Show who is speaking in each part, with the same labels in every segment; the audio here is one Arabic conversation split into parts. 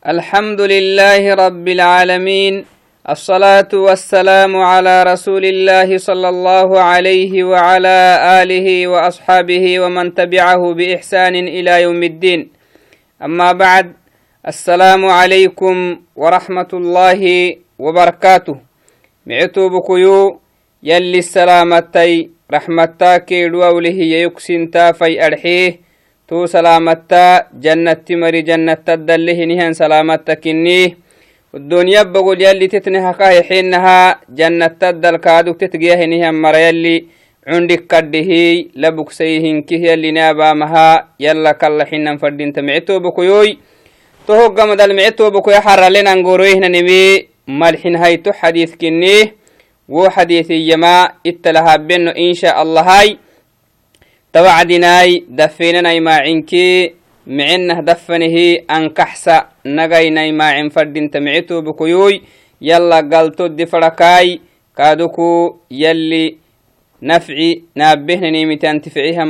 Speaker 1: الحمد لله رب العالمين الصلاة والسلام على رسول الله صلى الله عليه وعلى آله وأصحابه ومن تبعه بإحسان إلى يوم الدين. أما بعد السلام عليكم ورحمة الله وبركاته. معتو بكيو يلي السلامتي رحمتك الووله يكسنتا في أرحيه. تو سلامتا جنة مري جنة تدله نهن سلامتا كنيه والدنيا بقول يلي تتنها كاي حينها جنة تدل كادوك تتقيه نهن مر يلي عندك كده لبك سيهن كه يلي نابا مها يلا كلا حينا فردين تمعتو بكيوي تهو قمد المعتو بكو يحر لنا نقولوه نمي ملحن هايتو حديث كنيه و حديث يما اتلها بينو إن شاء الله هاي توعدناي دفينناي ما عنكي معنه دفنه أنكحسا نغيناي ما عن فردين تمعتو بكيوي يلا قلتو دفركاي كادوكو يلي نفعي نابهن نيمتان تفعيها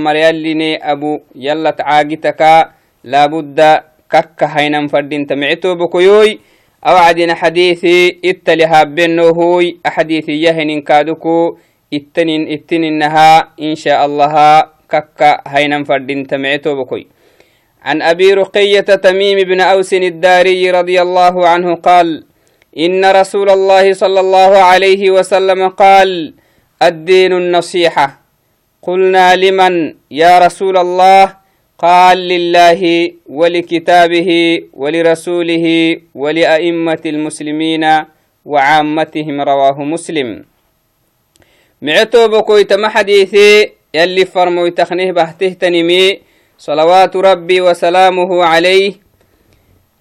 Speaker 1: أبو يلا تعاقتك لابد كك هينم فردين تمعتو بكيوي. أوعدنا حديثي اتلها بنوهوي أحاديثي يهن كادوكو إتنين اتنينها إن شاء الله. ككا هينم فردين تمعتو بكوي. عن أبي رقية تميم بن أوس الداري رضي الله عنه قال إن رسول الله صلى الله عليه وسلم قال الدين النصيحة. قلنا لمن؟ يا رسول الله. قال لله ولكتابه ولرسوله ولأئمة المسلمين وعامتهم رواه مسلم. معتو بكوي تم حديثي يلي فرمو تخنيه بهته تنمي صلوات ربي وسلامه عليه.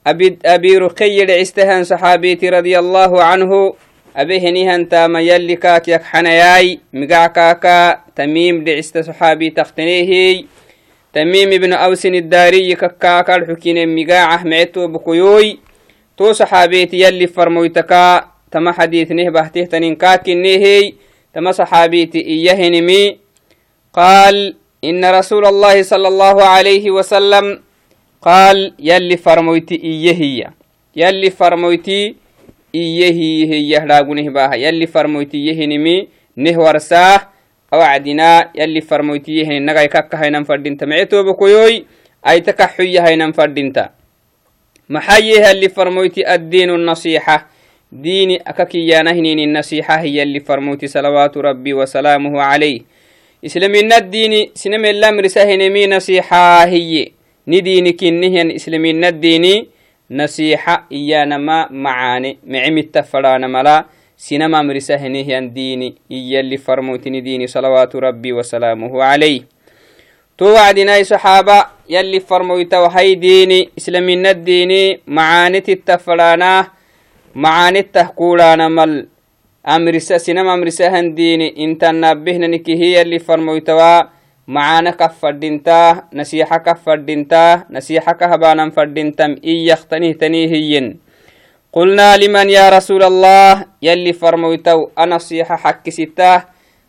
Speaker 1: أبي, أبي رقي عستهن صحابيتي رضي الله عنه. أبيه نيهن تاما يلي كاك يك حنياي مقع كاكا تميم دعست صحابي تختنيه تميم ابن أوس الداري كاكا الحكين مقاعه معتو بكيوي. تو صحابيتي يلي فرمويتكا تما حديث نه بهته تنين كاكنيه تما صحابيتي إيهنمي قال إن رسول الله صلى الله عليه وسلم قال يلي فرمويتي إيهي يلي فرمويتي إيهي هي راغونه باها؟ يلي فرمويتي يهنمي نهورساه أو عدنا يلي فرمويتي يهن نغاي كاكا هينم فردينتا معتو بكويوي أي تكحوية هينم فردينتا محيي اللي فرمويتي الدين النصيحة. ديني أكاكي يا النصيحة. هي اللي فرموتي صلوات ربي وسلامه عليه. إسلامين الدين سنم اللام رساهنمي نصيحة هي. نديني كنهن إسلامين الدين نصيحة إيانا ما معاني. معم التفران ملا سينما مرساهنه ديني. إيا اللي فرموتني ديني صلوات ربي وسلامه عليه. تو وعدنا صحابة يلي فرمويتا وهي ديني إسلامين الديني amrisa sinam amrisahandiini intannaabihnanikihiyyali farmoytawaa macaana ka fadhintaa nasiixa ka fadhintaa nasiixa ka habaanan fadhintam iyaqtanihitanii hiyyen qulnaa liman yaa rasuul allah yali farmoytaw anasiixa xakkisitaa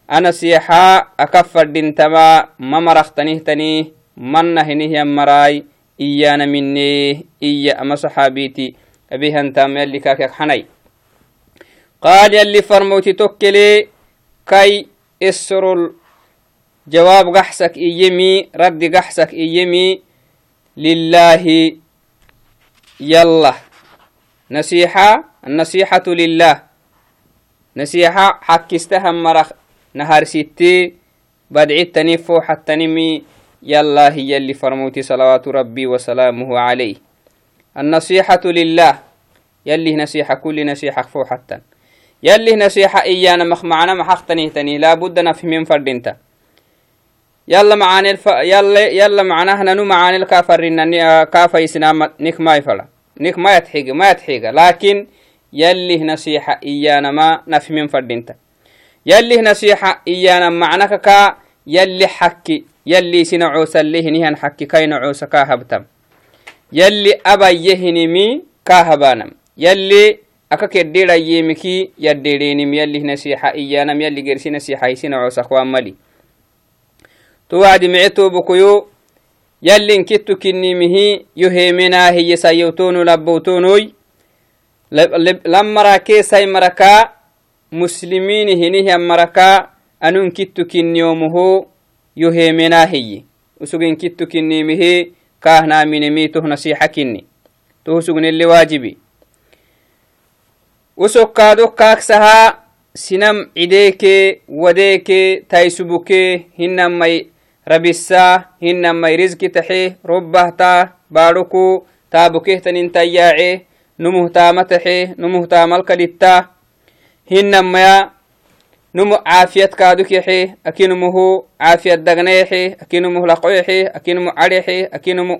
Speaker 1: anasiixa aka fadhintamaa ma maraqtanihitanii manna hinihyan maraay iyaana minee iya ama saxaabiiti abihantaama yalli kaakyak xanay قال يلي فرموتي توكلي كي اسر جواب قحسك إيمي رد قحسك إيمي لله يلا. نصيحة النصيحة لله. نصيحة حكستهم مرخ نهار ستي بدعي تنفو حتى نمي يلا هي اللي فرموتي صلوات ربي وسلامه عليه. النصيحة لله يلي نصيحة كل نصيحة فو حتى يلي نصيحة إيانا مخ معنا محق تنيه لابد نفهم فردينتا يلا معاني الف... يلا يلا معناه ننو معاني الكافر إن كافة إسلام نك ما يفلا نك ما يتحيق ما يتحيق. لكن يلي نصيحة إيانا ما نفهم فردينتا يلي نصيحة إيانا معناك كا يلي حكي يلي سنعوس اللي نهن حكي كاي نعوس كاهبتم يلي أبا يهنمي كاهبانم يلي aka keddira yemiki yadderenim yalih nasiha iyanam yalli gersi nasiha isina cosakwan mali to wacdi mice tobokoyo yallin kittu kinnimihi yoheemenaahiye sayyowtoonu labbowtoonoy lammaraa keesay marakaa muslimiini hinihian marakaa anun kittu kinniyoomuhu yoheemenaahiye usugin kittu kinnimihi kaahnaminimi tuh nasiixa kinni tuhu sugnilli waajibi usokkaado kaaksahaa sinam cideekee wadeekee taysubukee hinamay rabissaa hinamay rizki taxe robbahtaa baadhuku taabukehtanin tayyaace numuh taama taxe numuh taamalkadittaa hinamaya numu caafiyad kaaduk yaxe akinumuhu caafiyad dagna yaxe akinumuh laqo yaxe akinumu cad yaxe akinumu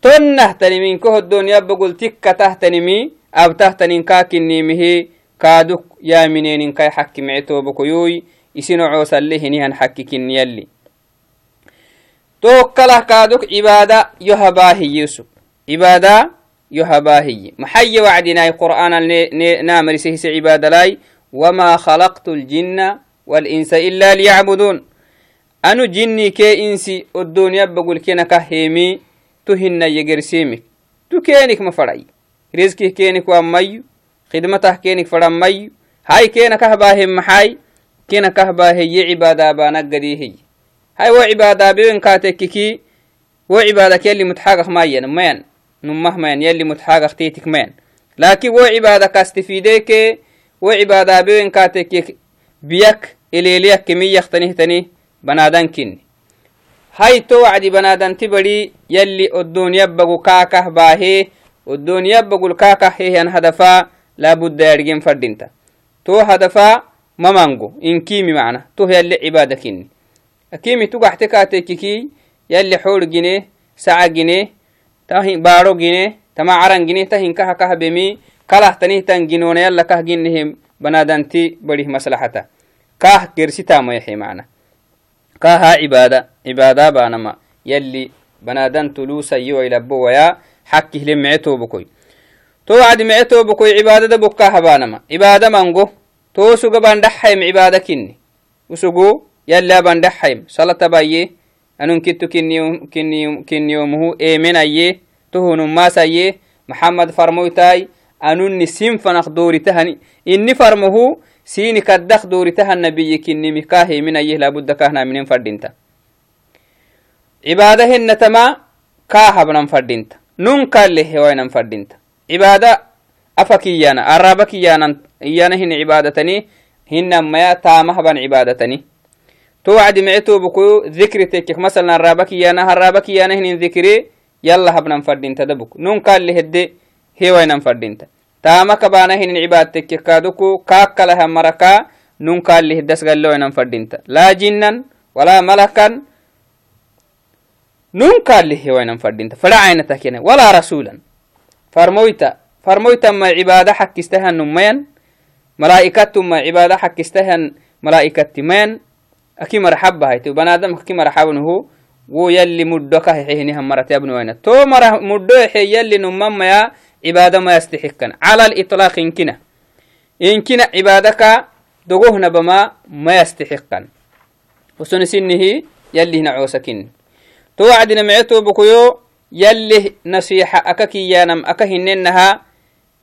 Speaker 1: tonnahtanimi nka hoddoniyabagol tikka tahtanimi abtahtanin kaakinimihi kaaduk yamineenin kai xakki mecetobokoyoy isino coosalle hinihan xakki kinniyalli tokkalah kaaduk cibaada yo habaahiyyesub cibaada yo habaahiye maxaye wacdinay qur'aanal naamarise hise cibaadalay وما خلقت الجن والإنس إلا ليعبدون أنو جني كي إنسي الدنيا بقول كنا كهيمي تهنا يجرسيمك تو كينك مفرعي riskih kenik wa mayu khidmatah kenik fara mayu hay kena kahbaahe maxay kena kahbaaheye cibaadaabaanaggadihey hay wo cibaadaabewenkatekiki wo cibadak yali mutxaagah mayan mayan numah mayan yali mutxaagah titik mayan laakin wo cibaadakastifideke wo cibaadaabewenkatekik biyak eleeliyak kemiyaktanihtanih banaadankinni hay to wacdi banaadanti badi yalli oddunyabbagu kaakah baahee الدون يبقو الكاكه هي هدفا لابد يرجم فردينتا. تو هدفا ممانجو إن كيمي معنا. تو يلي عبادة كني أكيمي تو كاتككي يلي حول جنيه ساعة جنيه تاهي بارو جنيه تما عرن جنيه تاهين كها كها بمي kalah tanihtan ginoona yalla kah ginihim banadanti barih maslaxata kah gersitamayahe macna kaha cibaada cibaada baanama yalli banadan tulusayiwailabo waya xakihle mece tobokoy to wacdi mece tobokoy cibaadada bokkaha baanama cibaada mango to suga bandhaxaym cibaada kinni usugu yalli abandhaxaym salata baye anun kittu kinniyomuhu eemenaye tohunumaasaye maxamed farmoytaay anunni sin fanak dooritahani inni farmohu sini kaddak dooritahan nabiyikinnimi kaaheminayeh labudda kahnaminen fadhinta cibaada hennatama kaa habnan fadhinta nun kalle hewainan fadhinta cibaada afa kiyyana araba kiyyanan iyana hin cibaadatani hinamaya taama haban cibaadatani to wacdi mice tobuku dhikri tekek masalan araba kiyyana haraba kiyyana hinin dhikri yalla habnan fadhinta dabuk nun kalle hedde hewainan fadhinta taamaka baana hinin cibaadtekke kaaduku kaakkalaha maraka nun kaallih dasgalloinan fadhinta laa jinnan walaa malakan nun kaallih hewainan fadhinta fada cainatakene walaa rasuulan farmoyta farmoytanma cibaada xakkistahan nummayan malaa'ikattumma cibaada xakkistahan malaa'ikattimayan aki marxabahayte banaadamka ki marxabnuhu wo yalli muddo kahexehinihan marate abnuwaina to mara muddo exe yalli nummamaya عبادة ما يستحقن على الإطلاق إنكنا إنكنا عبادك دقوهنا بما ما يستحقن وسن سنه يلي هنا عوسكن توعدنا معتو بكيو يلي نصيحة أككي يانم أكهننها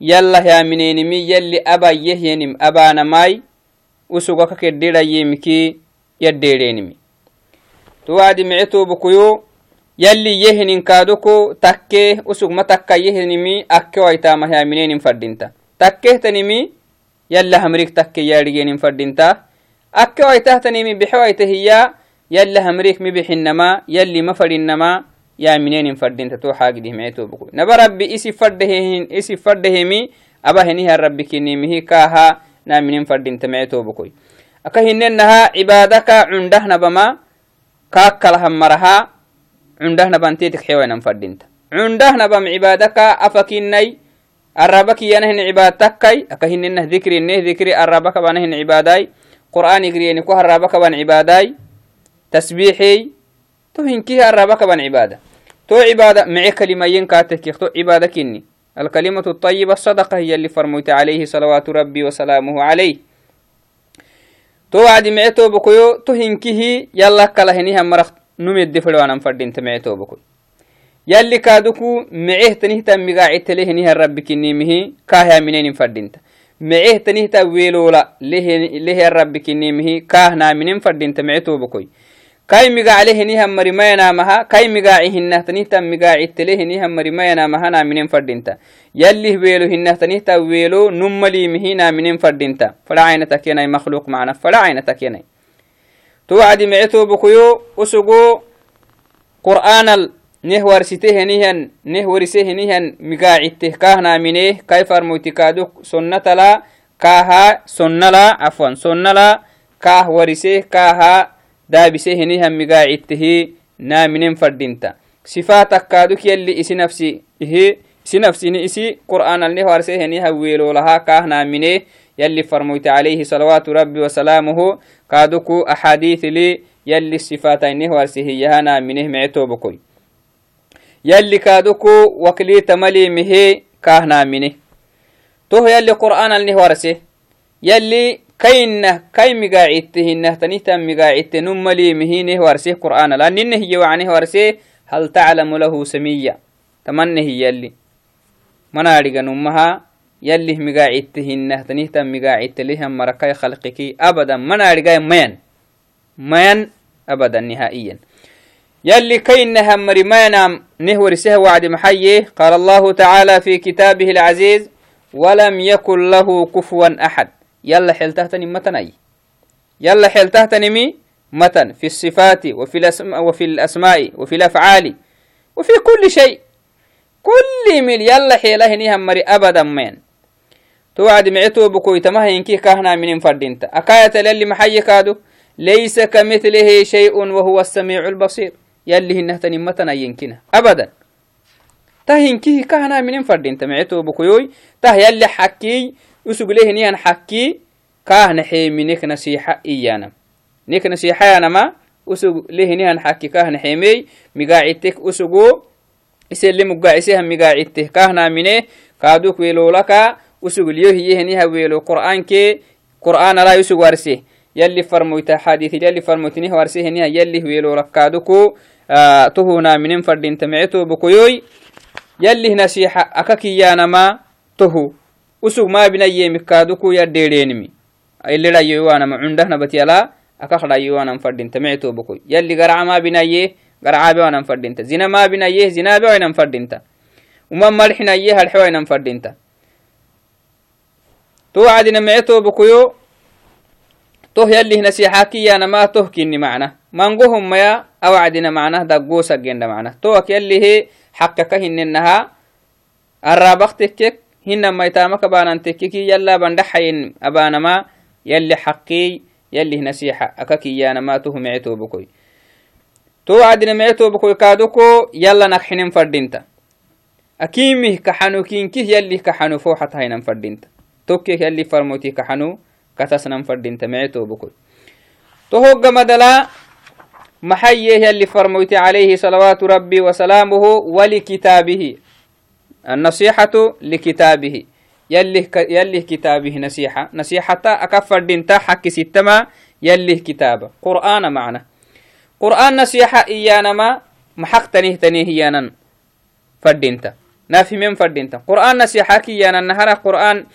Speaker 1: يلا يا منينمي يلي أبا يهينم أبانا ماي وسوغا كديرا يمكي يديرينمي توعد معتو بكيو yalli yehinin kaaduku takke usugma takka yehinimi akke waitamahyaminenin fadinta takkehtanimi yalla hamrik takke yaadhigenin fadinta akke waitahtanimi bixe waita hiya yalla hamrik mibixinama yalli ma fadinama yaaminenin fadinta to xaagidih mecetobuku naba rabbi isi fadhehin isi fadhehemi aba henihan rabbi kinimihi kaaha naaminen fadinta mecetobukoy aka hinenaha cibaadaka cundah nabama kaakkalahan maraha cundah nabantetik xewainan fadinta cundah nabam cibaadaka afakinai araba kiyanahin cibaad takkai aka hinenah dikrineh dikri araba kabanahin cibaadai qur'an igriyeni ku haraba kaban cibaadai tasbiixey to hinkihi araba kaban cibaada to cibaada mece kalimayen kaatekik to cibaada kinni الكلمة الطيبة الصدقة هي اللي فرميت عليه صلوات ربي وسلامه عليه. تو وعد معتو بكيو تو هنكيه يلا كلا هنيها مرخ numedde fedhoanan fadhinta mecetoobakoi يلي كادوكو معيه تنهتا مقاعدت له نها الرب كنيمه كاها منين فردينتا معيه تنهتا ويلولا له له الرب كنيمه كاهنا منين فردينتا بكوي. كاي مقاعله نها مريمانا مها كاي مقاعهن تنهتا مقاعدت له نها مريمانا مها نا منين فردينتا يلي ويلو هن تنهتا ويلو نملي مهينا منين فردينتا فلا عين تكينا مخلوق معنا فلا عين تكينا توعد معيتو بكيو أسقو قرآن نهورسته نهن نهورسه نهن مقاعدته كاهنا كيف المتكادوك سنة لا كاها سنة لا عفوا سنة لا كاه ورسه كاها دابسه نهن مقاعدته نامنين فردينتا صفاتك كادوك يلي النهورسه فرموت عليه صلوات ربي وسلامه كادوكو أحاديث لي يلي الصفات النهورسه يهانا منه معتو بكوي يلي كادوكو وكلي تملي مهي كاهنا منه تو يلي قرآن اللي ورسه يلي كينه كي مقاعدته إنه تنيتا مقاعدته نملي مهينه ورسه قرآن. لأن إنه يوعنه ورسه هل تعلم له سمية؟ تمنه يلي. منارق نمها؟ يلي مقاعدته إنه تنيتا مقاعدته لهم مركاي خلقك أبدا. منارق مين؟ مين؟ أبدا نهائيا. يلي كينها مري ينام نهور سه وعد محيه قال الله تعالى في كتابه العزيز ولم يكن له كفوا أحد. يلا حلتهتني متن أي؟ يلا حلتهتني مي؟ متن. في الصفات وفي الأسماء وفي الأسماء وفي الأفعال وفي كل شيء. كل مل يلا حيله نهم مري أبدا مين؟ توعد معتو بكوي تمه ينكي كهنا من فردينتا أكاية للي محيي كادو؟ ليس كمثله شيء وهو السميع البصير. يلي هنه تنمتنا ينكنا أبدا. تهنكيه كهنا من فردين تمعتو بكيوي ته يلي حكي usugulehiniyan xakki kaahnaxeeminekna siixa iyanam nekna siixayanama usug lehinihan xakki kaahnaxeemey migaacitek usugu isele muggaciseha migaacitteh kaahnamine kaaduk weelolaka usuglyohiyehiniha weelo qur'aankee qur'aan alaa usug warse. Yalli farmoyta xadiisil yalli farmoytinih warsehiniha yallih weelolakaaduku tohunaaminen fadhinta mece toobokoyoy nasiixa aka kiyaanama usug mabinayemikaaduku yadheedheenimi ilirayowanama cundahnabatiala aka khdayowanan fadinta meceto bokoy yalli garaca mabinaye garcabe wanan fadinta zina mabinaye zinabe wainan fadinta uma malxinaye halxe wainan fadinta to wacdina meceto bokoyo toh yallih nasiha kiyanama toh kinni macna mangohum maya awacdina macnah daggosagenda macnah towak yallihe xaqaka hininaha arabaktekkek hinamaitaamaka baanantekkeki yalla bandhaxayin abaanama yalli xaqii yallih nasixa aka kiyanama tohu mecetobokoy to wacdina mecetobokoy kaadoko yalla nakxinin fadhinta akimih kaxanu kinkih yallih kaxanu foxatahainan fadhinta tokkek yalli farmoti kaxanu katasnan fadhinta mecetobokoy to hogga madala محيه يلي فرميت عليه صلوات ربي وسلامه ولكتابه النصيحة لكتابه. يلي يلي كتابه نصيحة. نصيحة أكفر دينتا حكي ستما يلي كتابة قرآن معنا. قرآن نصيحة إيانا ما محق تنيه تنيه إيانا فردينتا نافي من فردينتا قرآن نصيحة كيانا نهار قرآن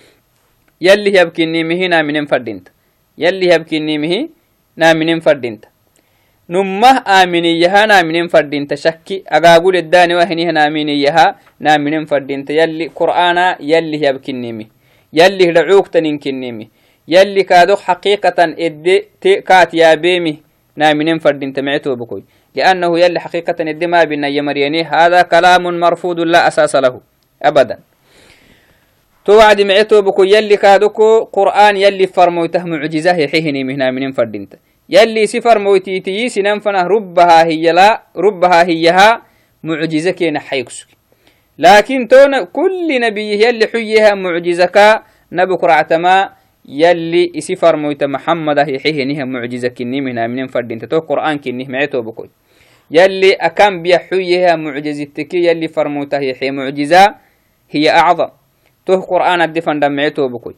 Speaker 1: يلي يبكي نيمه من فردينتا يلي يبكي نيمه نامن فردينتا نمّا آميني يها نامنين فردين تشكي. أغاقول الداني وهنيه نامنين يها نامنين فردين تيالي قرآن يلي هي بكنيمي. يلي هدعوك تنين كنيمي. يلي كادو حقيقة إدي تيكات يا بيمي نامنين فردين تمعتو بكوي. لأنه يلي حقيقة إدي ما بينا يمرياني هذا كلام مرفوض لا أساس له. أبدا. توعد معتو بكو يلي كادوكو قرآن يلي فرمويته معجزة يحيهني مهنا منين فردينته يلي سفر موتيتي سنان فنه ربها هي لا ربها هيها معجزة كينا حيكسك لكن تون كل نبي يلي حيها معجزة نبك رعتما يلي سفر موت محمد هي نها معجزة كني من من فرد انت تو قرآن كني معتو بكوي يلي أكم بيا حيها معجزتك يلي فرموته هي معجزة هي أعظم. تو قرآن الدفن دمعتو بكوي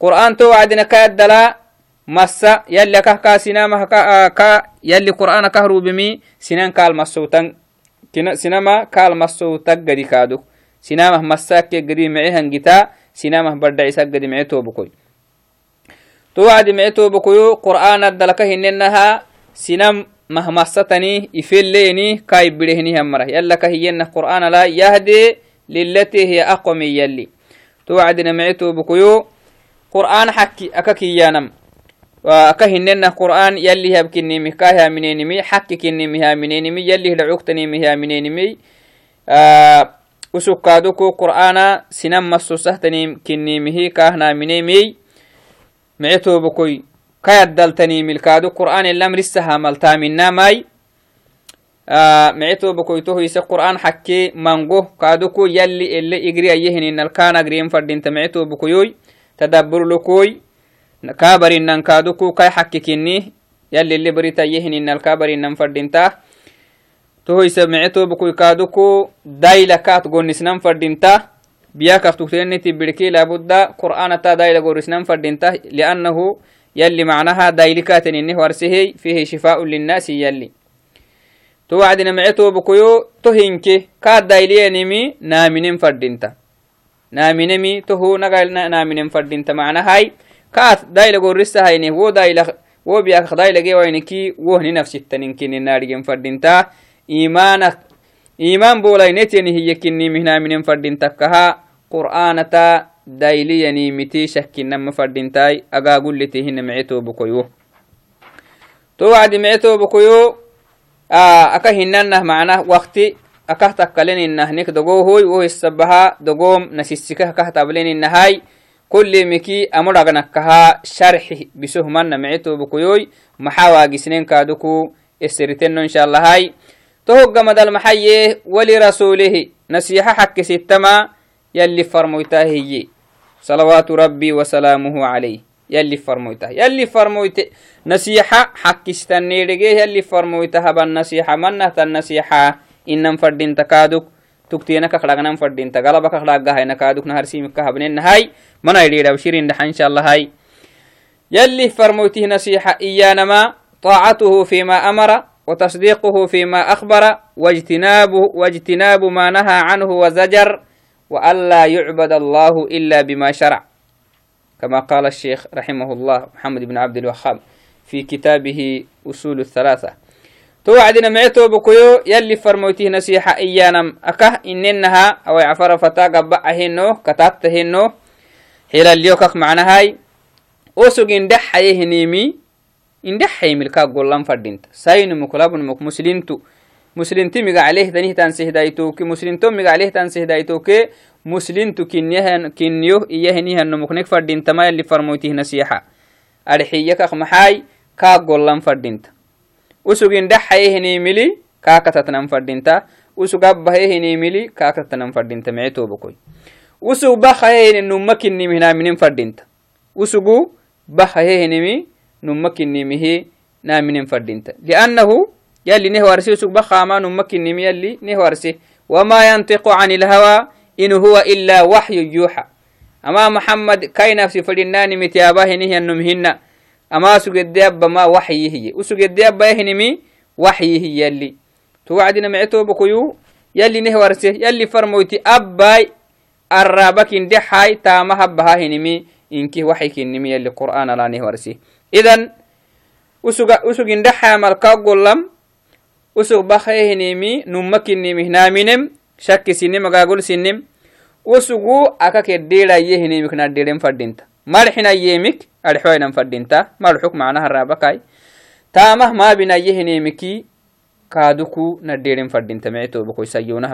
Speaker 1: قرآن تو عدنا كادلا massa yalli akah ka sinama ka yalli qur'ana kahru bimi sinan kal masutan sinama kaal maso taggadi kaaduk sinamah massakke gadi mice hangitaa sinamah badhaisa gadi mice tobukoy to wacdi mice tobukoyo qur'aana dalaka hinenaha sinam mahmasatani ifeleeni kai birehinihamara yalla ka hiyenah qur'aana la yahde lilati hiya aqwami yalli to wacdina mice tobukoyo qur'aan xakki aka kiyyanam aka hinena qur'aan yalli habkinimi kahaminenimi xakki kinimi haminenimi yalli hidhacugtanimi haminenimi usukaaduku qur'aana sinan masusahtanim kinimihi kahnaminemi mice tobukoy kayaddaltanimilkaadu qur'aan elam risaha maltaaminamai mice tobukoy tohoyse qur'aan xakke mango kaaduku yalli ele igri ayehininalkaan agriyen fadhinta mice tobukoyoy tadabburlukoy kaabarinan kaaduku kai xakkikini yalili barita yehininal kaabarinan fadhinta tohoysa mice tobukuy kaaduku dayla kaat gonisnan fadhinta biyakak tukteniti birki labudda qur'anata dayla gorisnan fadhinta liannahu yalli macnaha daylikatenini warsehey fihi shifaau linnaasi yalli to wacdina mice tobukuyo to hinke kaat dayliyanimi naaminen fadhinta naaminemi tohu nagal naaminen fadhinta macnahai kaat dailagorrisahayne wo daila wo biyak dailagewaineki wohni nafsittaninkininadhigen fadinta imanak iman bolaineteni hiyyekinimihnaminen fadintakkaha qur'aanata dailiyanimiti shakkinama fadintai agagulliti hina mecetobokoyo to wacdi mecetobokoyo aka hinanah macnah wakti akah takkaleninah nek dogohoy wo hisabaha dogom nasisikah kah kulli miki amodhagnakaha sharxi bisohmanna mice tobukoyoy maxaa waagisnen kaaduku esiritenno inshaalahai tohoggamadal maxaye walirasuulihi nasiixa xakkisittama yalli farmoytaa hiye salawaatu rabbi wasalaamuhu calayh yalli farmoyta yalli farmoyte nasiixa xakkistanedhege yalli تكتي نكا خلاقنا مفردين تغالبا خلاقا هاي نكا دوك نهار سيمك كهبنين هاي منا يديد وشيرين دحا إن شاء الله هاي يلي فرموته نصيحة ما طاعته فيما أمر وتصديقه فيما أخبر واجتناب, واجتناب ما نهى عنه وزجر وألا يعبد الله إلا بما شرع كما قال الشيخ رحمه الله محمد بن عبد الوهاب في كتابه أصول الثلاثة توعدنا معتو بكيو يلي فرموته نصيحة إيانم أكه إننها أو يعفر فتا قبعهنو كتاتهنو حيل اليوكك معنا هاي osug indhaxayehinimi indhaxaymilkaa gollan fadhinta saynumuk labnumuk muslintu muslinti migaclehtanihtan sehdaytoke muslinto migaclehtan sehdaytoke muslintu kinniyo iyahinihanumuknek fadhintama yalli farmoytih nasiixa adxiyakak maxaay kaa gollan fadhinta usug indhaxayehinimili kaakatatnan fadhinta usug abbahehinimili kaakatatnan fadhinta mice tobokoy usug bakayehini numma kinnimihnaaminin fadhinta usugu bahahehenimi numa kinimihi naminen fadinta liannahu yalli nehwarse usug bakama numa kinimi yalli nehwarse wama yantiqu can ilhawa in huwa ila waxyu yuuxa ama maxamed kai nafsi fadinanimiti abahenihyanumhinna ama sugedeabama waxyihiye usugedeabayahinimi waxyihi yalli to wacdina mecetobakoyu yalli nehwarse yalli farmoyti abbay arrabakin dexay taamahabbaha hinimi inkih waxay kinimi yalli qur'aan ala nehwarse idan usuga usugin dexaa malkaa gollam usug bakhay hinimi numma kinimi hinaaminem shakkisini magagolsinem usugu aka keddeedaye hinimik naddeeren fadhinta marxinayeemik adxoainan fadhinta marxuk macnaha raabakay taamah maabinayehinimiki kaaduku nadheden fadhinta mecetobakoysayonah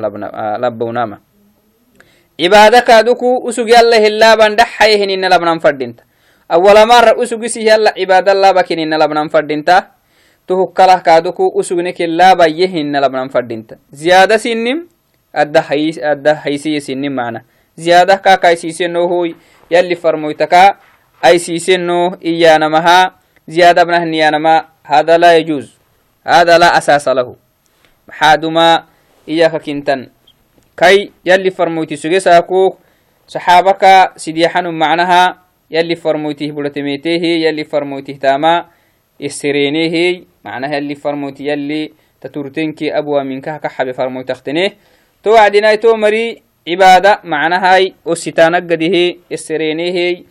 Speaker 1: labbawnama cibaada kaaduku usug yalla hilaaban dhaxayehinina labnan fadhinta awalamara usugisi yalla cibaada laabakinina labnan fadhinta tuhukkalah kaaduku usugne kilaaba yehinna labnan fadhinta ziyaada sinim adda haysiye sinim macna ziyaada kaakaisiiseno hoy yalli farmoytaka aisiiseno iyaanamaha ziyaada bnahniyaanama hada laa yajuuz hada laa asaasa lahu maxaaduma iyaka kintan kai yalli farmoyti suge saakuk saxaabaka sidyaxanum macnaha yalli farmoytih buratemetehi yalli farmoytih taama isireenehi macnaha yalli farmoyti yalli تتورتنكي أبوا منك كحب فرمو تختنه تو وعدنا تو عبادة معناها والستانك قده السرينيه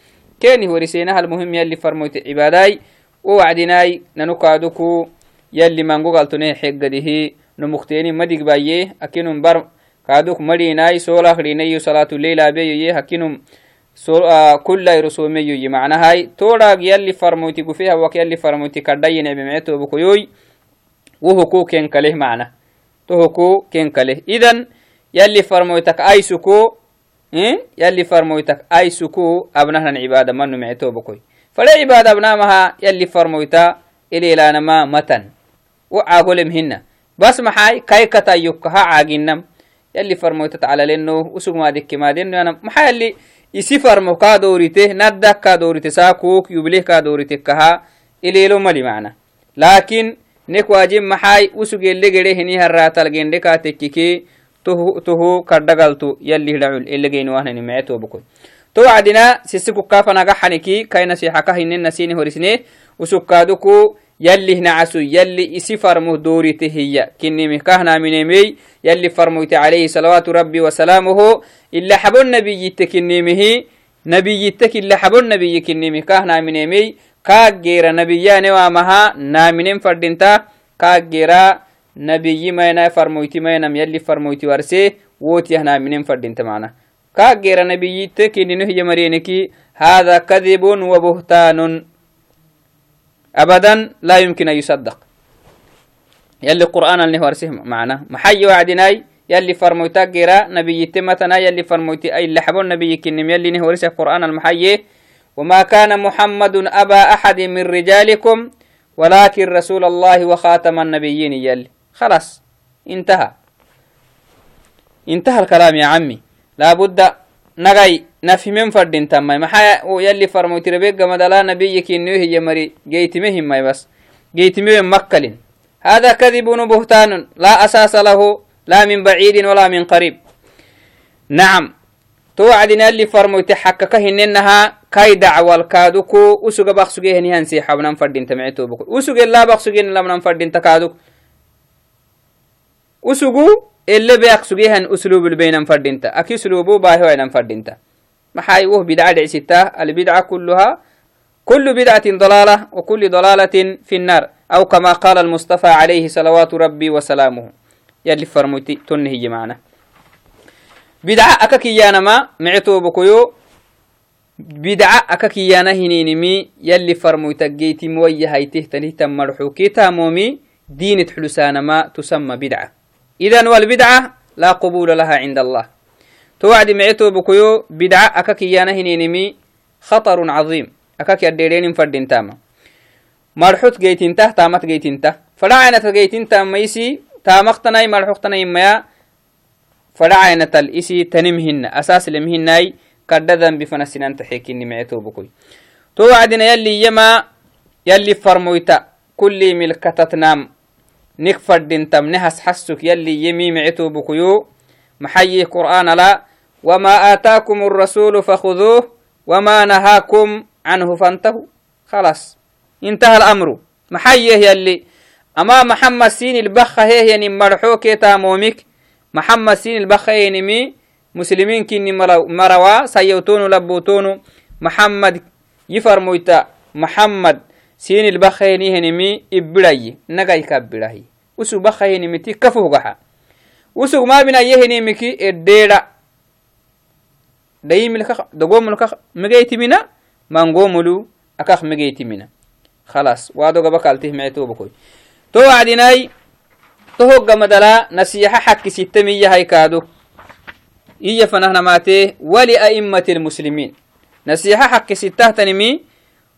Speaker 1: كيني ورسينها المهم يلي فرموت عباداي ووعدناي ننقادكو يلي منغو قالتني حق قده نمختيني مدق بايه أكينم بر كادوك مريناي سولا خرينيو صلاة الليل أبيه هكينم كل رسومي معنى هاي توراق يلي فرموتي قفيها وك يلي فرموتي كردين بمعتو بكيوي وهكو كين كله معنى تهكو كين كله إذن يلي فرموتك أي سكو إيه؟ يلي فرموتك أي سكو أبنهن عبادة منو معتو بكوي فلا عبادة أبنامها يلي فرموتا إلي لانما متن. وعاقلم هنا. بس محاي كاي كتا يكها عاقنم يلي فرموتت على لأنه وسوق ما دك ما دين أنا محاي اللي isi farmo kaa doorite naddak kaa doorite saakuk yublih kaa doorite kaha ilelo mali macna laakin nek waajib maxay usugelle gede hini haraatalgende kaa tekkike tohu kadhagaltu yalli hidhacul elegeyni wahnani mee toobako to wacdina sisi kukaafanaga xaniki kai nasiixaka hinen nasini horisne usukaaduku يلي نعسو يلي إسي فرمه دوري تهيا كني مكهنا من مي يلي فرموت عليه صلوات ربي وسلامه إلا حب النبي يتكني مهي نبي يتك إلا حب النبي كني مكهنا من مي نبي ما ينا فرموتي ما ينام يلي فرموتي ورسي ووتي هنا منين فردنتا معنا. كاجير نبي يتك إنه هي مرينكي هذا كذب وبهتان. أبدا لا يمكن أن يصدق. يلي قرآن اللي ورسه معنا. محي وعدناي يلي فرموتا قراء نبي تمتنا يلي فرموتي أي اللي حبون نبي كنم يلي نهورسه قرآن المحيي وما كان محمد أبا أحد من رجالكم ولكن رسول الله وخاتم النبيين يلي. خلاص انتهى. انتهى الكلام يا عمي. لابد نغاي نفهمين فردين تماي. محا يلي فرموتي ربيك مدلا نبيك إنه هي مري جيتمهم ماي بس. جيتمهم مكلين هذا كذب وبهتان لا أساس له لا من بعيد ولا من قريب. نعم توعدنا اللي فرموتي حكك هننها كاي دعوة الكادوكو. وسوغ بخسوغي هني هنسي حبنا فردين تمعتو بكو وسوغ لا بخسوغي لمن فردين تكادوك اللي بيقسوغيهن أسلوب البين فردينتا. أكي أسلوبه باهي وين فردينتا. محاي وه بدعة دعستا البدعة كلها كل بدعة ضلالة وكل ضلالة في النار. أو كما قال المصطفى عليه صلوات ربي وسلامه. يلي فرموتي تنهي معنا بدعة أككيانا ما معتو بكيو. بدعة أككيانا هنينمي يلي فرموتا جيتي موية هايته تنهي مرحوكي تامومي دين حلسانا ما تسمى بدعة. إذن والبدعة لا قبول لها عند الله. توعد معتو بكيو بدعة أكاك يانا هنينمي خطر عظيم. أكاك يديرين فردين تاما. مرحوت جيتين ته تامت جيتين ته فلعنة جيتين تام ميسي تامختناي مرحوختناي ما فلعنة الإسي تنمهن أساس لمهناي كرددن بفنسنان تحيكيني معتو بكوي. توعدنا يلي يما يلي فرمويتا. كل ملكتت نام نكفر دين تم نهس حسك يلي يمي معتو بكيو. محيي قرآن لا. وما آتاكم الرسول فخذوه وما نهاكم عنه فانتهوا. خلاص. انتهى الأمر. محيه يلي. أما محمد سين البخة هي يعني مرحوك تامومك محمد سين البخة ينمي مسلمين كني مروا. سيوتون لبوتون محمد يفرمويتا usug bakhahinimiti kafuhgaha usug mabinayehinimiki eddeera dayimilka dagomulka megeytimina mangomulu akak megeytimina خلاص وادو غبا كالتيه معتو بكوي تو وعدناي تو مدلا نصيحة حق ستمية هاي كادو. إيا فنهنا ماتيه ولأئمة المسلمين. نصيحة حق ستة تنمي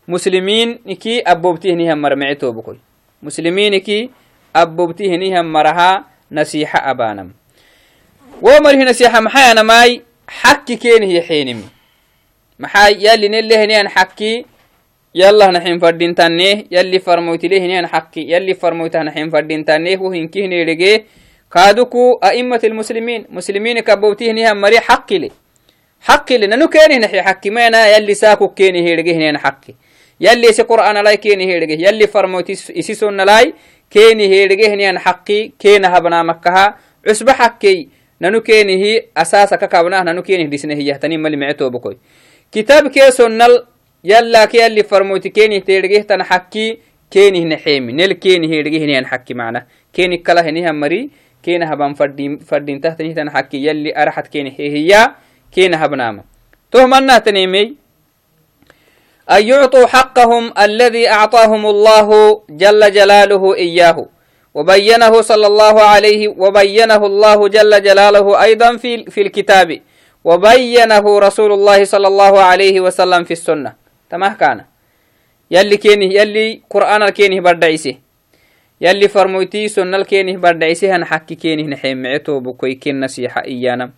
Speaker 1: مسلمين إكي أبوبتيه نهم مرمعتو بكوي مسلمين إكي أبوبتي هنيهم مرها نسيحة أبانم. ومره نسيحة محاي أنا ماي حكي كين هي حينمي محاي يلي نلي هنيان حكي يلا نحين فردين تانيه يلي فرموتي ليه هنيان حكي يلي فرموتي نحين فردين تانيه وهنكي هنيرجي كادوكو أئمة المسلمين مسلمين كبوتي هنيهم مري حكي لي. حكي لي ننو كيني نحي حكي؟ ما أنا يلي ساكو كيني هيرجي هنيان حكي. يلي سي قرآن لاي كيني هيرجي يلي فرموتي إسي سنة لاي keeni heedhegehnian xaqi keena habnaamakaha cusba xakkey nanu keenihi asaasaka kabnah nanu keenih dhisnehiyahtanin mali mecetobokoy kitaab keesonnal yallake yalli farmoyti keenih teedhegehtan xakki keenih nexeemi nel keeni heedhegehnian xakki macna keeni kala henihan mari keena haban fadhintahtanihtan xakki yalli araxat keeni hehiya keena habnaama toh mannahtanemey أن يعطوا حقهم الذي أعطاهم الله جل جلاله إياه. وبينه صلى الله عليه وبينه الله جل جلاله أيضا في, في الكتاب. وبينه رسول الله صلى الله عليه وسلم في السنة. تمام كان. يلي كينه يلي قرآن الكينه بردعيسه يلي فرموتي سنة الكينه بردعيسه هنحكي كينه نحيم معتو بكوي كين نصيحة إيانا.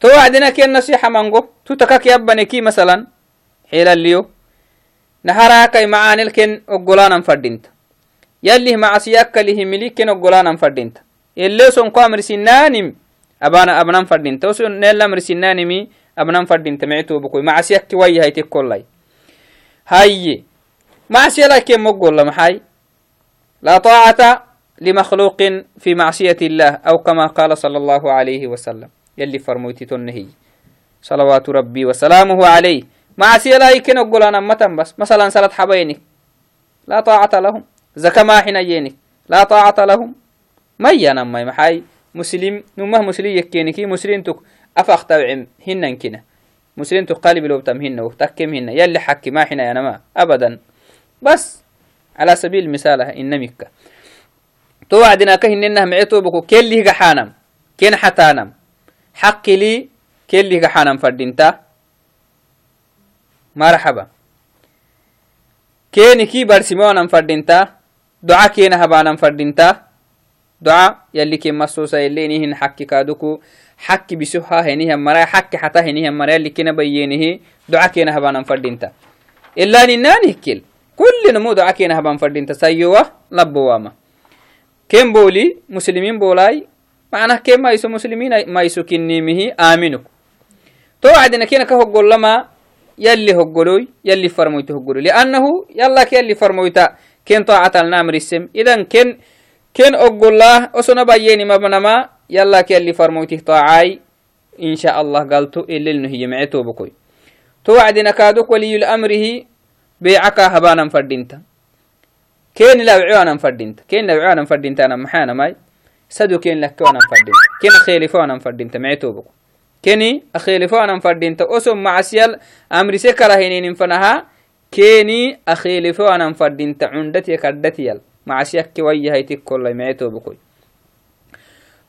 Speaker 1: تو عدنا كين نصيحة منغو تو تكاك يبني كي مثلا. حيلا اليو نهراكي معانلكن أقولانا فردينت. يلي معسياك اللي مليكن أقولانا فردينت. إللي سون قامر سنانم أبانا أبنان فردينت. وسون نيلا مر سنانمي أبنان فردينت. معتو بكوي. معسياك وي هاي تكولاي هاي. معسيا لك مقول محاي لا طاعة لمخلوق في معصية الله أو كما قال صلى الله عليه وسلم. يلي فرموتي تنهي. صلوات ربي وسلامه عليه. معصية لا يمكن أقول أنا متن بس. مثلا سلط حبينك لا طاعة لهم. زكاة ما حين يينك لا طاعة لهم. ما ينام محاي. مسلم. نمه مسلم يكينك مسلم تك أفخ توعم هن كنا. مسلم تقالب لو تم هن وتكم هن. يلي حكي ما حين ينما أبدا. بس. على سبيل المثال إنمك توعدنا كهننا معتو بكو كل حانم. كين حتانم. حق لي كل حانم فردينتا. Marxaba keeniki barsimewanan fadhinta doca keena habanan fadhinta doca yalli ken masusa yelenihin xakki kaaduku xakki biso ha henihan mara xakki xata henihan mara yalli kena bayyenihi doca keena habanan fadhinta ilaninanihkel kullinamo doca keena haban fadhinta sayyowa labbowama ken booli muslimin boolai macnah ken maiso muslimin maiso kinnimihi aaminuk to wacdina kena ka hoggolama يلي هقولوي يلي فرمويته هقولوي. لأنه يلا كي يلي فرمويتا كين طاعة النامر السم. إذن كين كين أقول الله أسنا بييني مبنما يلا كي يلي فرمويته طاعاي. إن شاء الله قالتو إلا هي معتو بكوي توعدنا كادوك ولي الأمره بيعكا هبانا فردينتا كين لا عوانا فردينتا كين لا عوانا فردينتا أنا محانا ماي. سدو كين لك وأنا فردينتا كين خيلفوانا فردينتا معتو بكوي keni akhiilifoanan fadhinta oson macasyal amrise karahininin fanaha keni akhiilifoanan fadhinta cundatiya kadhatiyal macasyakke wayyahaytik kollay mecetobokoy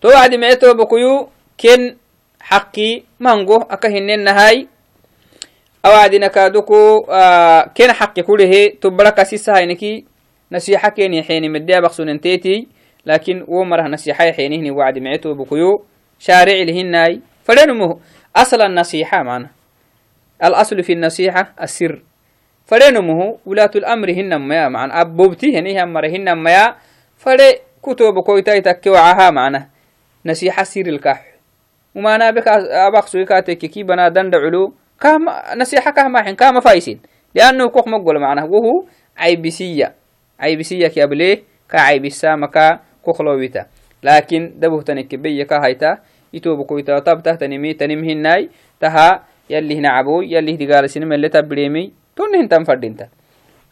Speaker 1: to wacdi mecetobokoyu ken xaqi mango aka hinennahay awacdina kaduku ken xaqi kulehe tubara kasisahayniki nasixa keni xeenimeddeabaqsunenteti lakin wo marah nasixa xeenihni wacdi mecetobokoyu shaaricilhinay فلنمه أصل النصيحة معنا. الأصل في النصيحة السر. فلنمه ولاة الأمر هن ما معنا. أبوبتي هني هم هن ما فلي كتب كويتاي تكوعها معنا. نصيحة سر الكح. وما أنا بك أباق سويكاتك كي بنا دند علو. كام نصيحة كام حين كام فايسين. لأنه كوخ مقول معنا. وهو عيبسية. عيبسية كابليه كعيبسا مكا كوخلويتا لكن دبه تنكبية كهيتا itobokoita tabtahtanimi tanimhinai taha yalih nacaboy yalih digaalasinima ele tabbiremi tonnehintan fadhinta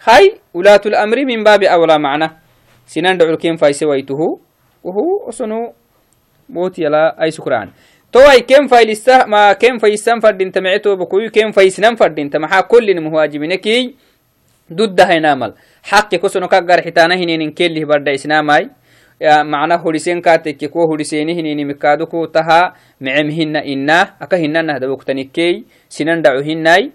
Speaker 1: hay ulaatu lamri min baabi awla macna sinan dhacul ken fayse waituhu uhu osonu moti yala ay sukraan towai ken faylisa ma ken faysan fadhinta mece tobokoyu ken faysnan fadhinta maxaa kollin muhajibineki duddahainamal xaqi kosono kaggar xitaana hininin kelih badda isnaamai macna hurisen katekke ko huriseni hininimikadu ku taha mecem hina ina aka hinanahdaboktanikkey sinan dhaco hinai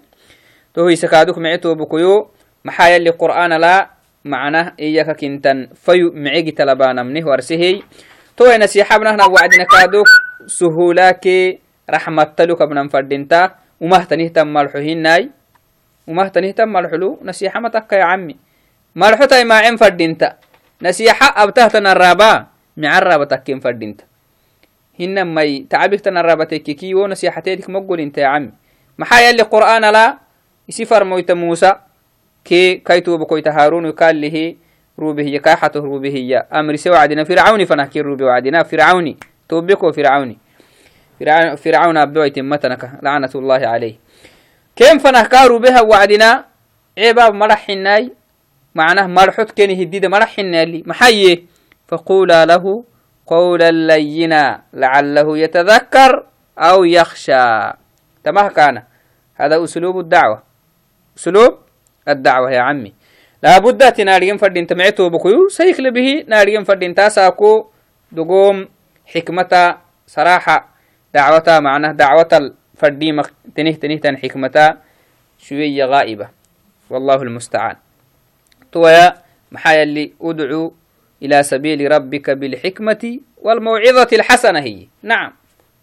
Speaker 1: to hisakaduk mece tobukoyo maxaa yali qur'aanala macnah iyaka kintan fayu mecegitalabanamnih warsehey towa nasiixabnahna wacdinakaduk suhulake raxmattalukabnan fadhinta umahtanihtan malxo hinai umahtanihtan malxulu nasiixa matakka yacami malxotay maacen fadhinta نسيحة أبتهتنا الرابا معرّبة تكين فردينتا هنا مي تعبكتنا الرابا تكيكي ونسيحة تيدك مقول انت يا عمي. محايا اللي قرآن لا يسفر موتا موسى كي كيتو بكويت هارون يقال له روبه هي كاحته روبه هي. أمر سوى عدنا فرعون فنحكي روبه وعدنا فرعوني. توبكو فرعوني. فرعون فرعون أبدو يتمتنك لعنة الله عليه. كيف فنحكي روبه وعدنا؟ عباب مرحناي معناه مرحوت كني هديد مرحنا اللي محيي فقولا له قولا لينا لعله يتذكر أو يخشى. تمام كان. هذا أسلوب الدعوة. أسلوب الدعوة يا عمي. لابد تناريم فردين تمعتو بكيو سيكل به ناريم فردين تاساكو دقوم حكمة صراحة. دعوة معناه دعوة الفردي تنه تنه تن حكمة شوية غائبة. والله المستعان. تويا محايا اللي أدعو إلى سبيل ربك بالحكمة والموعظة الحسنة هي. نعم.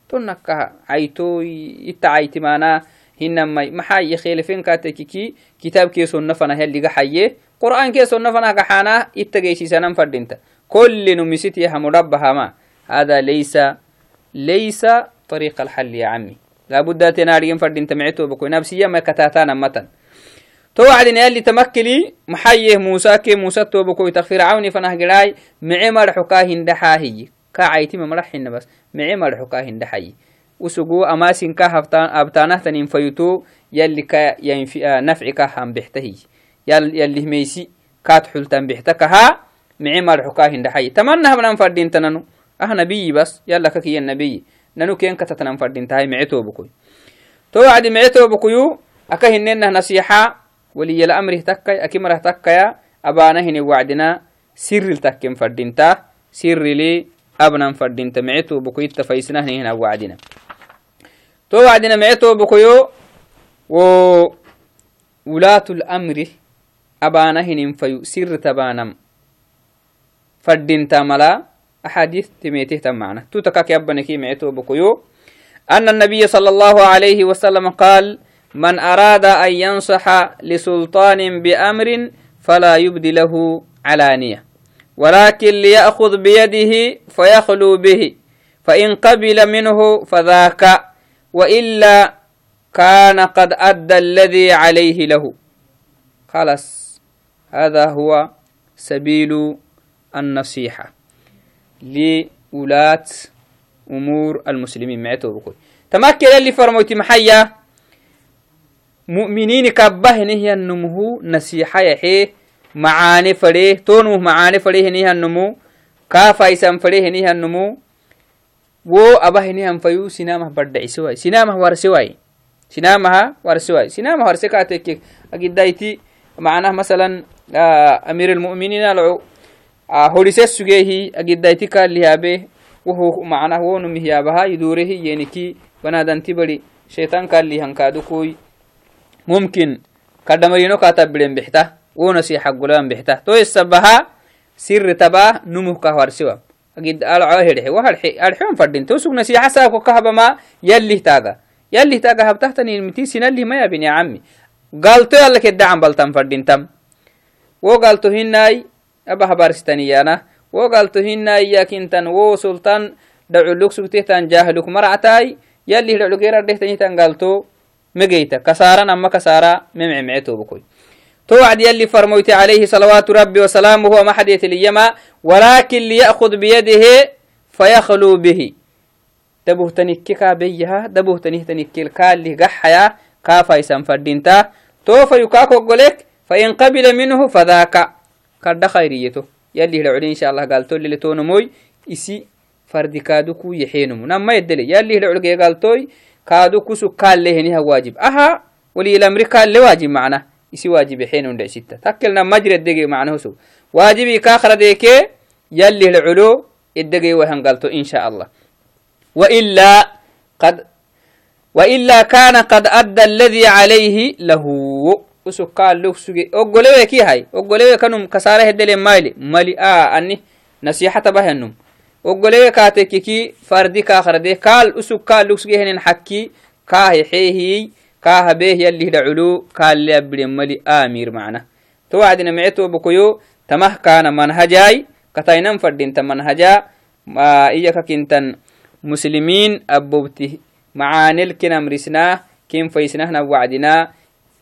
Speaker 1: تنكها عيتو يتعيت معنا هنما محاي يخيل فين كاتككي كتاب كيسو النفنا اللي حيه قرآن كيسو النفنا كحانا يتجيسي سنم فردينتا. كل نمسيتي مربها ما هذا ليس ليس طريق الحل يا عمي. لابد تنارين فردينتا معتو بكو نفسيا ما كتاتانا متن. توعدنا يلي تمكلي. محيه موسى كي موسى توبكو يتغفر عوني فنه قراي معي مرحكا هندحاهي كعيتي مرحين بس. معي مرحكا هندحاهي وسقو أماسين كا أبتانه تنين فيتو يلي كا ينفي نفعك هم بحته يل يلي ميسي كات حلتن بحتكها معي مرحكا هندحاهي تمنى من فردين تننو أه نبي بس. يلا كي النبي. ننو كين كتتنم فردين تهي معي توبكو توعد معي توبكو أكهننا نصيحة ولي الأمر تكا أكمره تكا أبانا هني وعدنا سر التكم فردينتا سر لي أبنا فردينتا معتو بكويت فايسنا هنا وعدنا. تو وعدنا معتو بكيو و ولاة الأمر أبانا هني فيو سر تبانم فردينتا ملا أحاديث تميته تمعنا. تو تكاك يبنكي معتو بكيو أن النبي صلى الله عليه وسلم قال من أراد أن ينصح لسلطان بأمر فلا يبدي له علانية. ولكن ليأخذ بيده فيخلو به فإن قبل منه فذاك وإلا كان قد أدى الذي عليه له. خلاص هذا هو سبيل النصيحة لولاة أمور المسلمين. معتو بكل تمكن اللي فرموتي محيا؟ مؤمنين كبه نهي النمو نسيحة يحي معاني فريه تونو معاني فريه نهي النمو كافا يسام فريه نهي النمو wo abahinihan fayu sinamah baddacisiwai sinamah warsiwai sinamaha warsiwai sinamah warse katekek agidaiti macnah masalan amir almu'minin alcu horises sugehi agidaiti kalihabe wuhu macnah wonumihyabaha idurehi yeniki banadanti bari shaitan kalihankadukuy ممكن كدمرينو كاتب بلين بحته ونسي حق قلان بحته تو السبها سر تبا نمو كهوار سوا أجد هيرحي وهرحي الحيوم فردين تو سوق نسي حساك وكهب ما يلي تاغا يلي تاغا هبتحتني المتي سنة اللي ما يبني يا عمي قالتو يلا كدعم بلتم فردين تم وقالتو هناي أبا هبارستانيانا وقالتو هناي يا كنتن و سلطان دعو سكتهتان جاهلوك مرعتاي يلي دعو غير دهتني تنقالتو مجيتا. كسارا أما كسارا ممع معتو بكوي. توعد يلي فرموت عليه صلوات ربي وسلامه وما حد يتليما ولكن ليأخذ بيده فيخلو به. دبوه تنككا بيها دبوه تنه تنكل كالي قحيا كافا يسان فردينتا توفى يكاكو قولك فإن قبل منه فذاك. كرد خيريته. يلي لعلي إن شاء الله قال تولي لتونموي إسي فردكادوكو يحينمو. نما يدلي. يلي لعلي قال توي كادو كسو كال لهنها واجب أها ولي الأمر كال لواجب معنا يسي واجب حين وندع ستة تكلنا مجرى الدقي معنا سو واجبي كاخر ديكي يلي العلو الدقي وهنقلتو إن شاء الله وإلا قد وإلا كان قد أدى الذي عليه له وسكال لك سجي أقولوا كي هاي أقولوا كانوا كساره الدليل مالي مالي آه أني نصيحة بهنم وقولي كاتككي فردي كاخردي كال أسوك كال لوكسجهن حكي كاه حيهي كاه به يلي دعلو كال لي ملي آمير معنا. توعدنا معتو بكيو تمه كان منهجاي كتاينم فردين تمنهجا ما إياك كنتن مسلمين أبوبتي معاني الكنم رسنا كم فيسنا وعدنا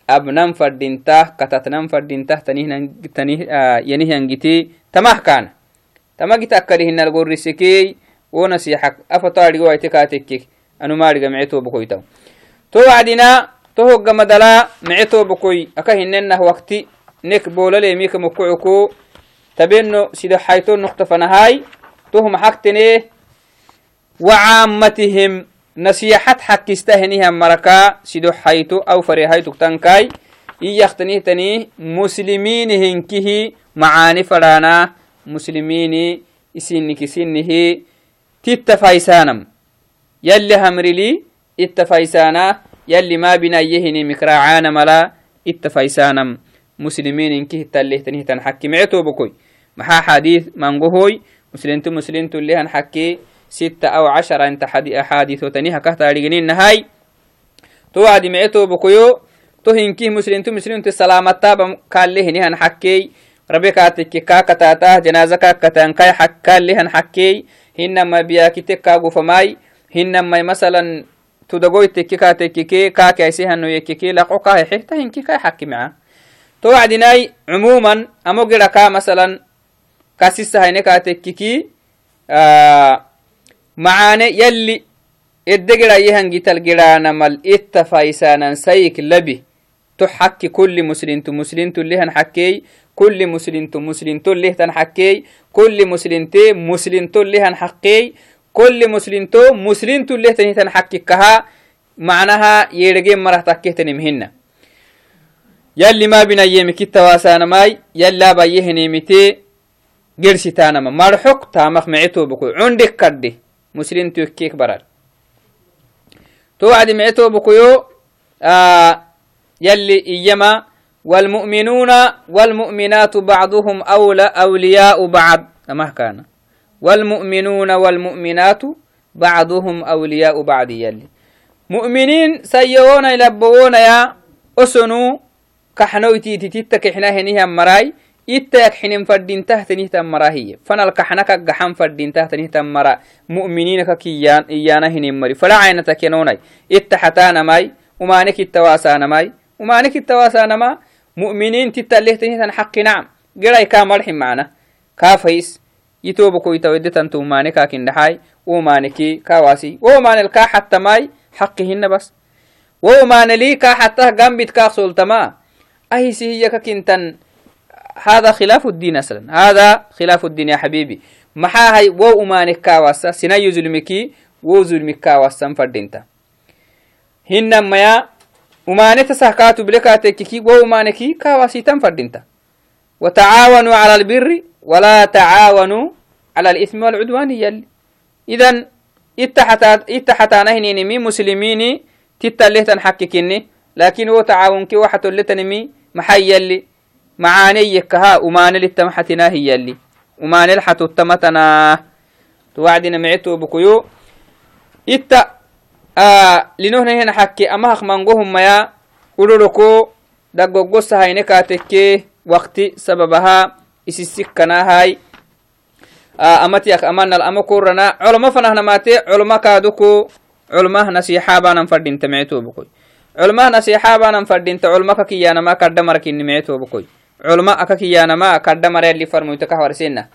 Speaker 1: abnan fadinta katatnan fadinta yanihangiti tamah kana tamagita akkalihinal gorrisekey wo nasixa afatoadhigo waite katekkek anumaadhiga mice tobokoytaw to wacdina to hoggamadala mice tobokoy aka hinenah wakti nek boolalemiika mokocuko tabeno sida hayto noktafanahay tohum xaktene وعامتهم نصيحة حكسته هنيها مركا سيدو حيتو أو فريهايتو تنكاي إيختنيه تني مسلمين مسلمين إسينك سنه تتفايسانم يلي همرلي اتفايسانا يلي ما بنا يهني مكراعان ملا اتفايسانم مسلمين انكه تليه تنيه تنحكي معتو بكوي. محا حديث منقهوي مسلمتو مسلمتو اللي هنحكي. ستة أو عشرة انت حديث تنيه كهتا رجنين نهاي. تو عدي معتو بكويو. تو هنكيه مسلمتو مسلمتو سلامتا قال له نهان حكي ربي كاتك كاكتاتا جنازة كاكتان كاي حكال لهن حكي هنما بياكتك كاغو فماي هنما مثلا تدقويتك كاتك كاكي ايسيهن يككي لقو كاي حيتا هنكي كاي حكي معاه تو عدناي عموما أمو كا مثلا كاسيسا هيني كاتككي آه معاني يلي الدقرا يهنجي كل مسلم كل مسلم مسلم له تنحكي كل مسلم تي مسلم لهن حكي كل مسلم تو مسلم له تنه تنحكي كها معناها يرجع مرة تكيه تنمهن يلي ما بنا يمك التواسانا ماي يلا بيهني متي قرسي تانما مرحق تامخ معتو بكو. عندك كردي. مسلم تيكيك برار توعد معتو بكو آه يلي إيما والمؤمنون والمؤمنات بعضهم أولى أولياء بعض. كما كان. والمؤمنون والمؤمنات بعضهم أولياء بعض. يلي. مؤمنين سيئون يلبون يا أسنو كحنوتي تتتك حنا هنيها مراي إتاك حنين فردين تحت نهتا مراهية فانا الكحنك قحن فردين تحت نهتا مرا. مؤمنين كيان إيانا هنين مري فلا عينتك ينوني إتحتانا ماي ومانك التواسانا ماي ومانك التواسانا ما مؤمنين تتاليه تنهتن حق نعم. قرأي كامرحم معنا. كافيس. يتوبكو يتودي تنتو ماني كاكين دحاي ومانكي كواسي ومان الكا حتى ماي حقهن بس. ومان لي كا حتى جنبت كا سلطما. أهي سهي كنتن هذا خلاف الدين أصلا. هذا خلاف الدين يا حبيبي. hay wo umanek kawasa sinayo zulmiki wo zulmik kawasan fadinta hinamaya umaaneta sahkaatu bilekaatekiki wo umaaneki kaawasiitan fadhinta وتعاونوا على البر ولا تعاونوا على الإثم والعدوان يلي إذن اتحتانا هنينمي مسلمين تتاليه تنحككني لكن هو تعاون كي واحد لتنمي محي يلي معاني يكها ومان للتمحتنا هي يلي ومان الحتو التمتنا. linohnahena xakke ama haqmangohummaya uroroko dagoggosahaine kaatekke wakti sababaha isisikkanaahay amatiyak amanal ama korana coloma fanahnamaate coloma kaaduko colmah nasiixaabanan fadhinta mecetobokoy colmah nasiixaabanan fadhinta colma kakiyyanama kadha marakini mecetobokoy colma akakiyyanama kadha mara yalli farmoyta kahwarsena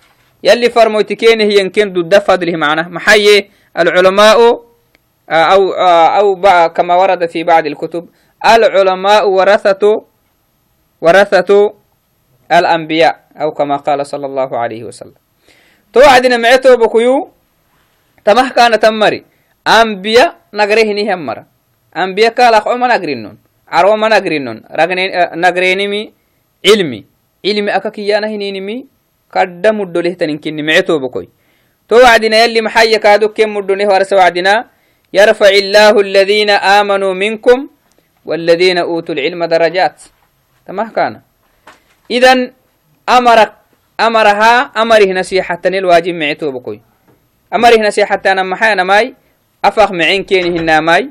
Speaker 1: yalli farmoyti keene dudda fadlihi macna. Maxaye alculamaa'u أو أو كما ورد في بعض الكتب العلماء ورثة ورثة الأنبياء أو كما قال صلى الله عليه وسلم. توعدنا معتو بكيو تمه كان تمري. أنبياء نغريه نهمر أنبياء قال أخو ما نغرينون عرو ما نغرينون نغرينمي علمي. علمي أكاكيانا هنينمي قدم الدولة تنكني معتو بكوي. توعدنا يلي محيا كادو كم مدونه ورس وعدنا يرفع الله الذين آمنوا منكم والذين أوتوا العلم درجات. تمام كان. إذا أمرك أمرها أمره نصيحة الواجب معتو بكوي أمره نصيحة أنا محانا ماي. أفخ معين كيني هنا ماي.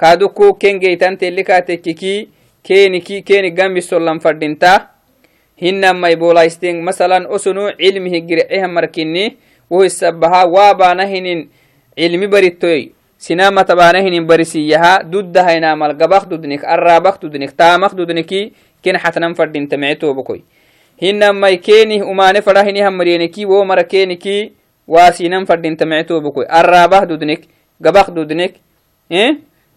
Speaker 1: كادوكو كين جيتان تلكا تككي كيني كي كيني جنبي سلم فردينتا. هنا ما يبولا يستين مثلا أسنو علمه جرعيها مركني وهو السبها وابا نهن علمي بريتوي. Sinama tabanahinin barisiyaha duddahainamal gabak dudnik arabak dudnik tamak dudniki ken xatnan fadinta micetobokoy hinamai kenih umane fadahinihamariyeniki wo mara keniki wasinan fadinta micetobokoy arabah dudnik gabak dudnik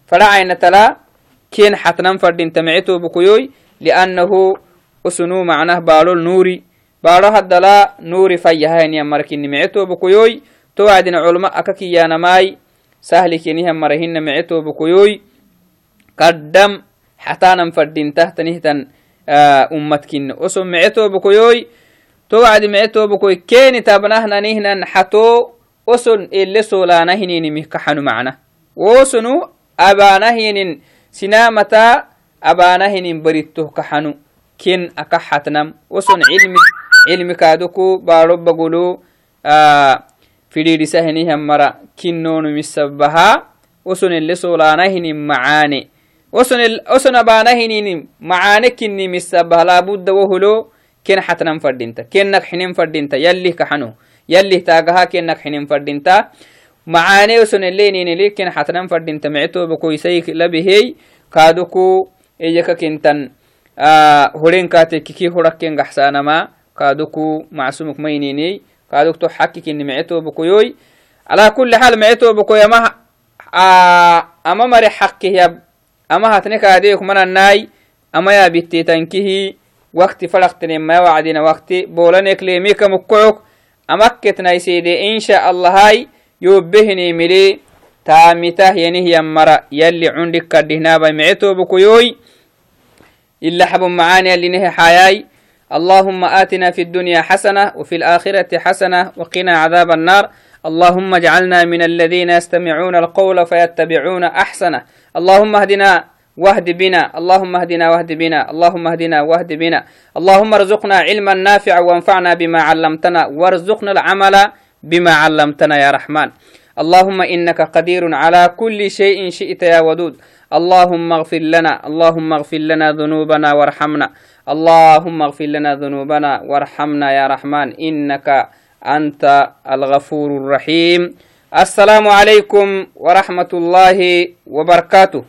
Speaker 1: fadacaina tala ken xatnan fadinta micetobokoyoy liannahu usunu macnah baalol nuuri baalo haddala nuuri fayyahayniyan markini micetobokoyoy to wacdina culma akakiyanamai sahli kenihan marahina micetobokoyoy kaddam xatanan fadintah tanihtan ummatkinne oson micetobokoyoy to wacdi micetobokoy keni tabnahnanihnan xato oson ele solanahininimih kaxanu macna wosonu abanahinin sinamata abanahinin barittoh kaxanu ken aka xatnam oson cilmi cilmi kaadoku baaro bagolo fidhiidhisahinihan mara kinnonumisabaha oson ele solanahinin macaane oson abanahinin macaane kinnimisabah laabudda woholo ken xatnan fadhinta kennak xinin fadhinta yallih kaxano yallih taagaha kennak xinin fadhinta macaane oson eleninili ken xatnan fadhinta mictoba koysay labihey kaaduku eyaka kintan horenkatekiki horakken gaxsaanama kaaduku macsumuk maynini kaaduk to xakikini micetobokoyoy ala kuli xaal micetobokoy ama ama mare xakihyab ama hatne kaadeyok mananai ama yaabitetankihi wakti fadaktenemaya wacdina wakti bolanek leemika mukkoyok amakketnaisede insha allahai yobehinimili taamitah yenihyan mara yalli cundik kadhihnaba micetobokoyoy إلا حب معاني اللي نهي حياي اللهم آتنا في الدنيا حسنة وفي الآخرة حسنة وقنا عذاب النار. اللهم اجعلنا من الذين يستمعون القول فيتبعون أحسنه. اللهم اهدنا واهد بنا. اللهم اهدنا واهد بنا. اللهم اهدنا واهد بنا. اللهم ارزقنا علما نافعا وانفعنا بما علمتنا. وارزقنا العمل بما علمتنا يا رحمن. اللهم إنك قدير على كل شيء شئت يا ودود. اللهم اغفر لنا اللهم اغفر لنا ذنوبنا وارحمنا. اللهم اغفر لنا ذنوبنا وارحمنا يا رحمن إنك أنت الغفور الرحيم. السلام عليكم ورحمة الله وبركاته.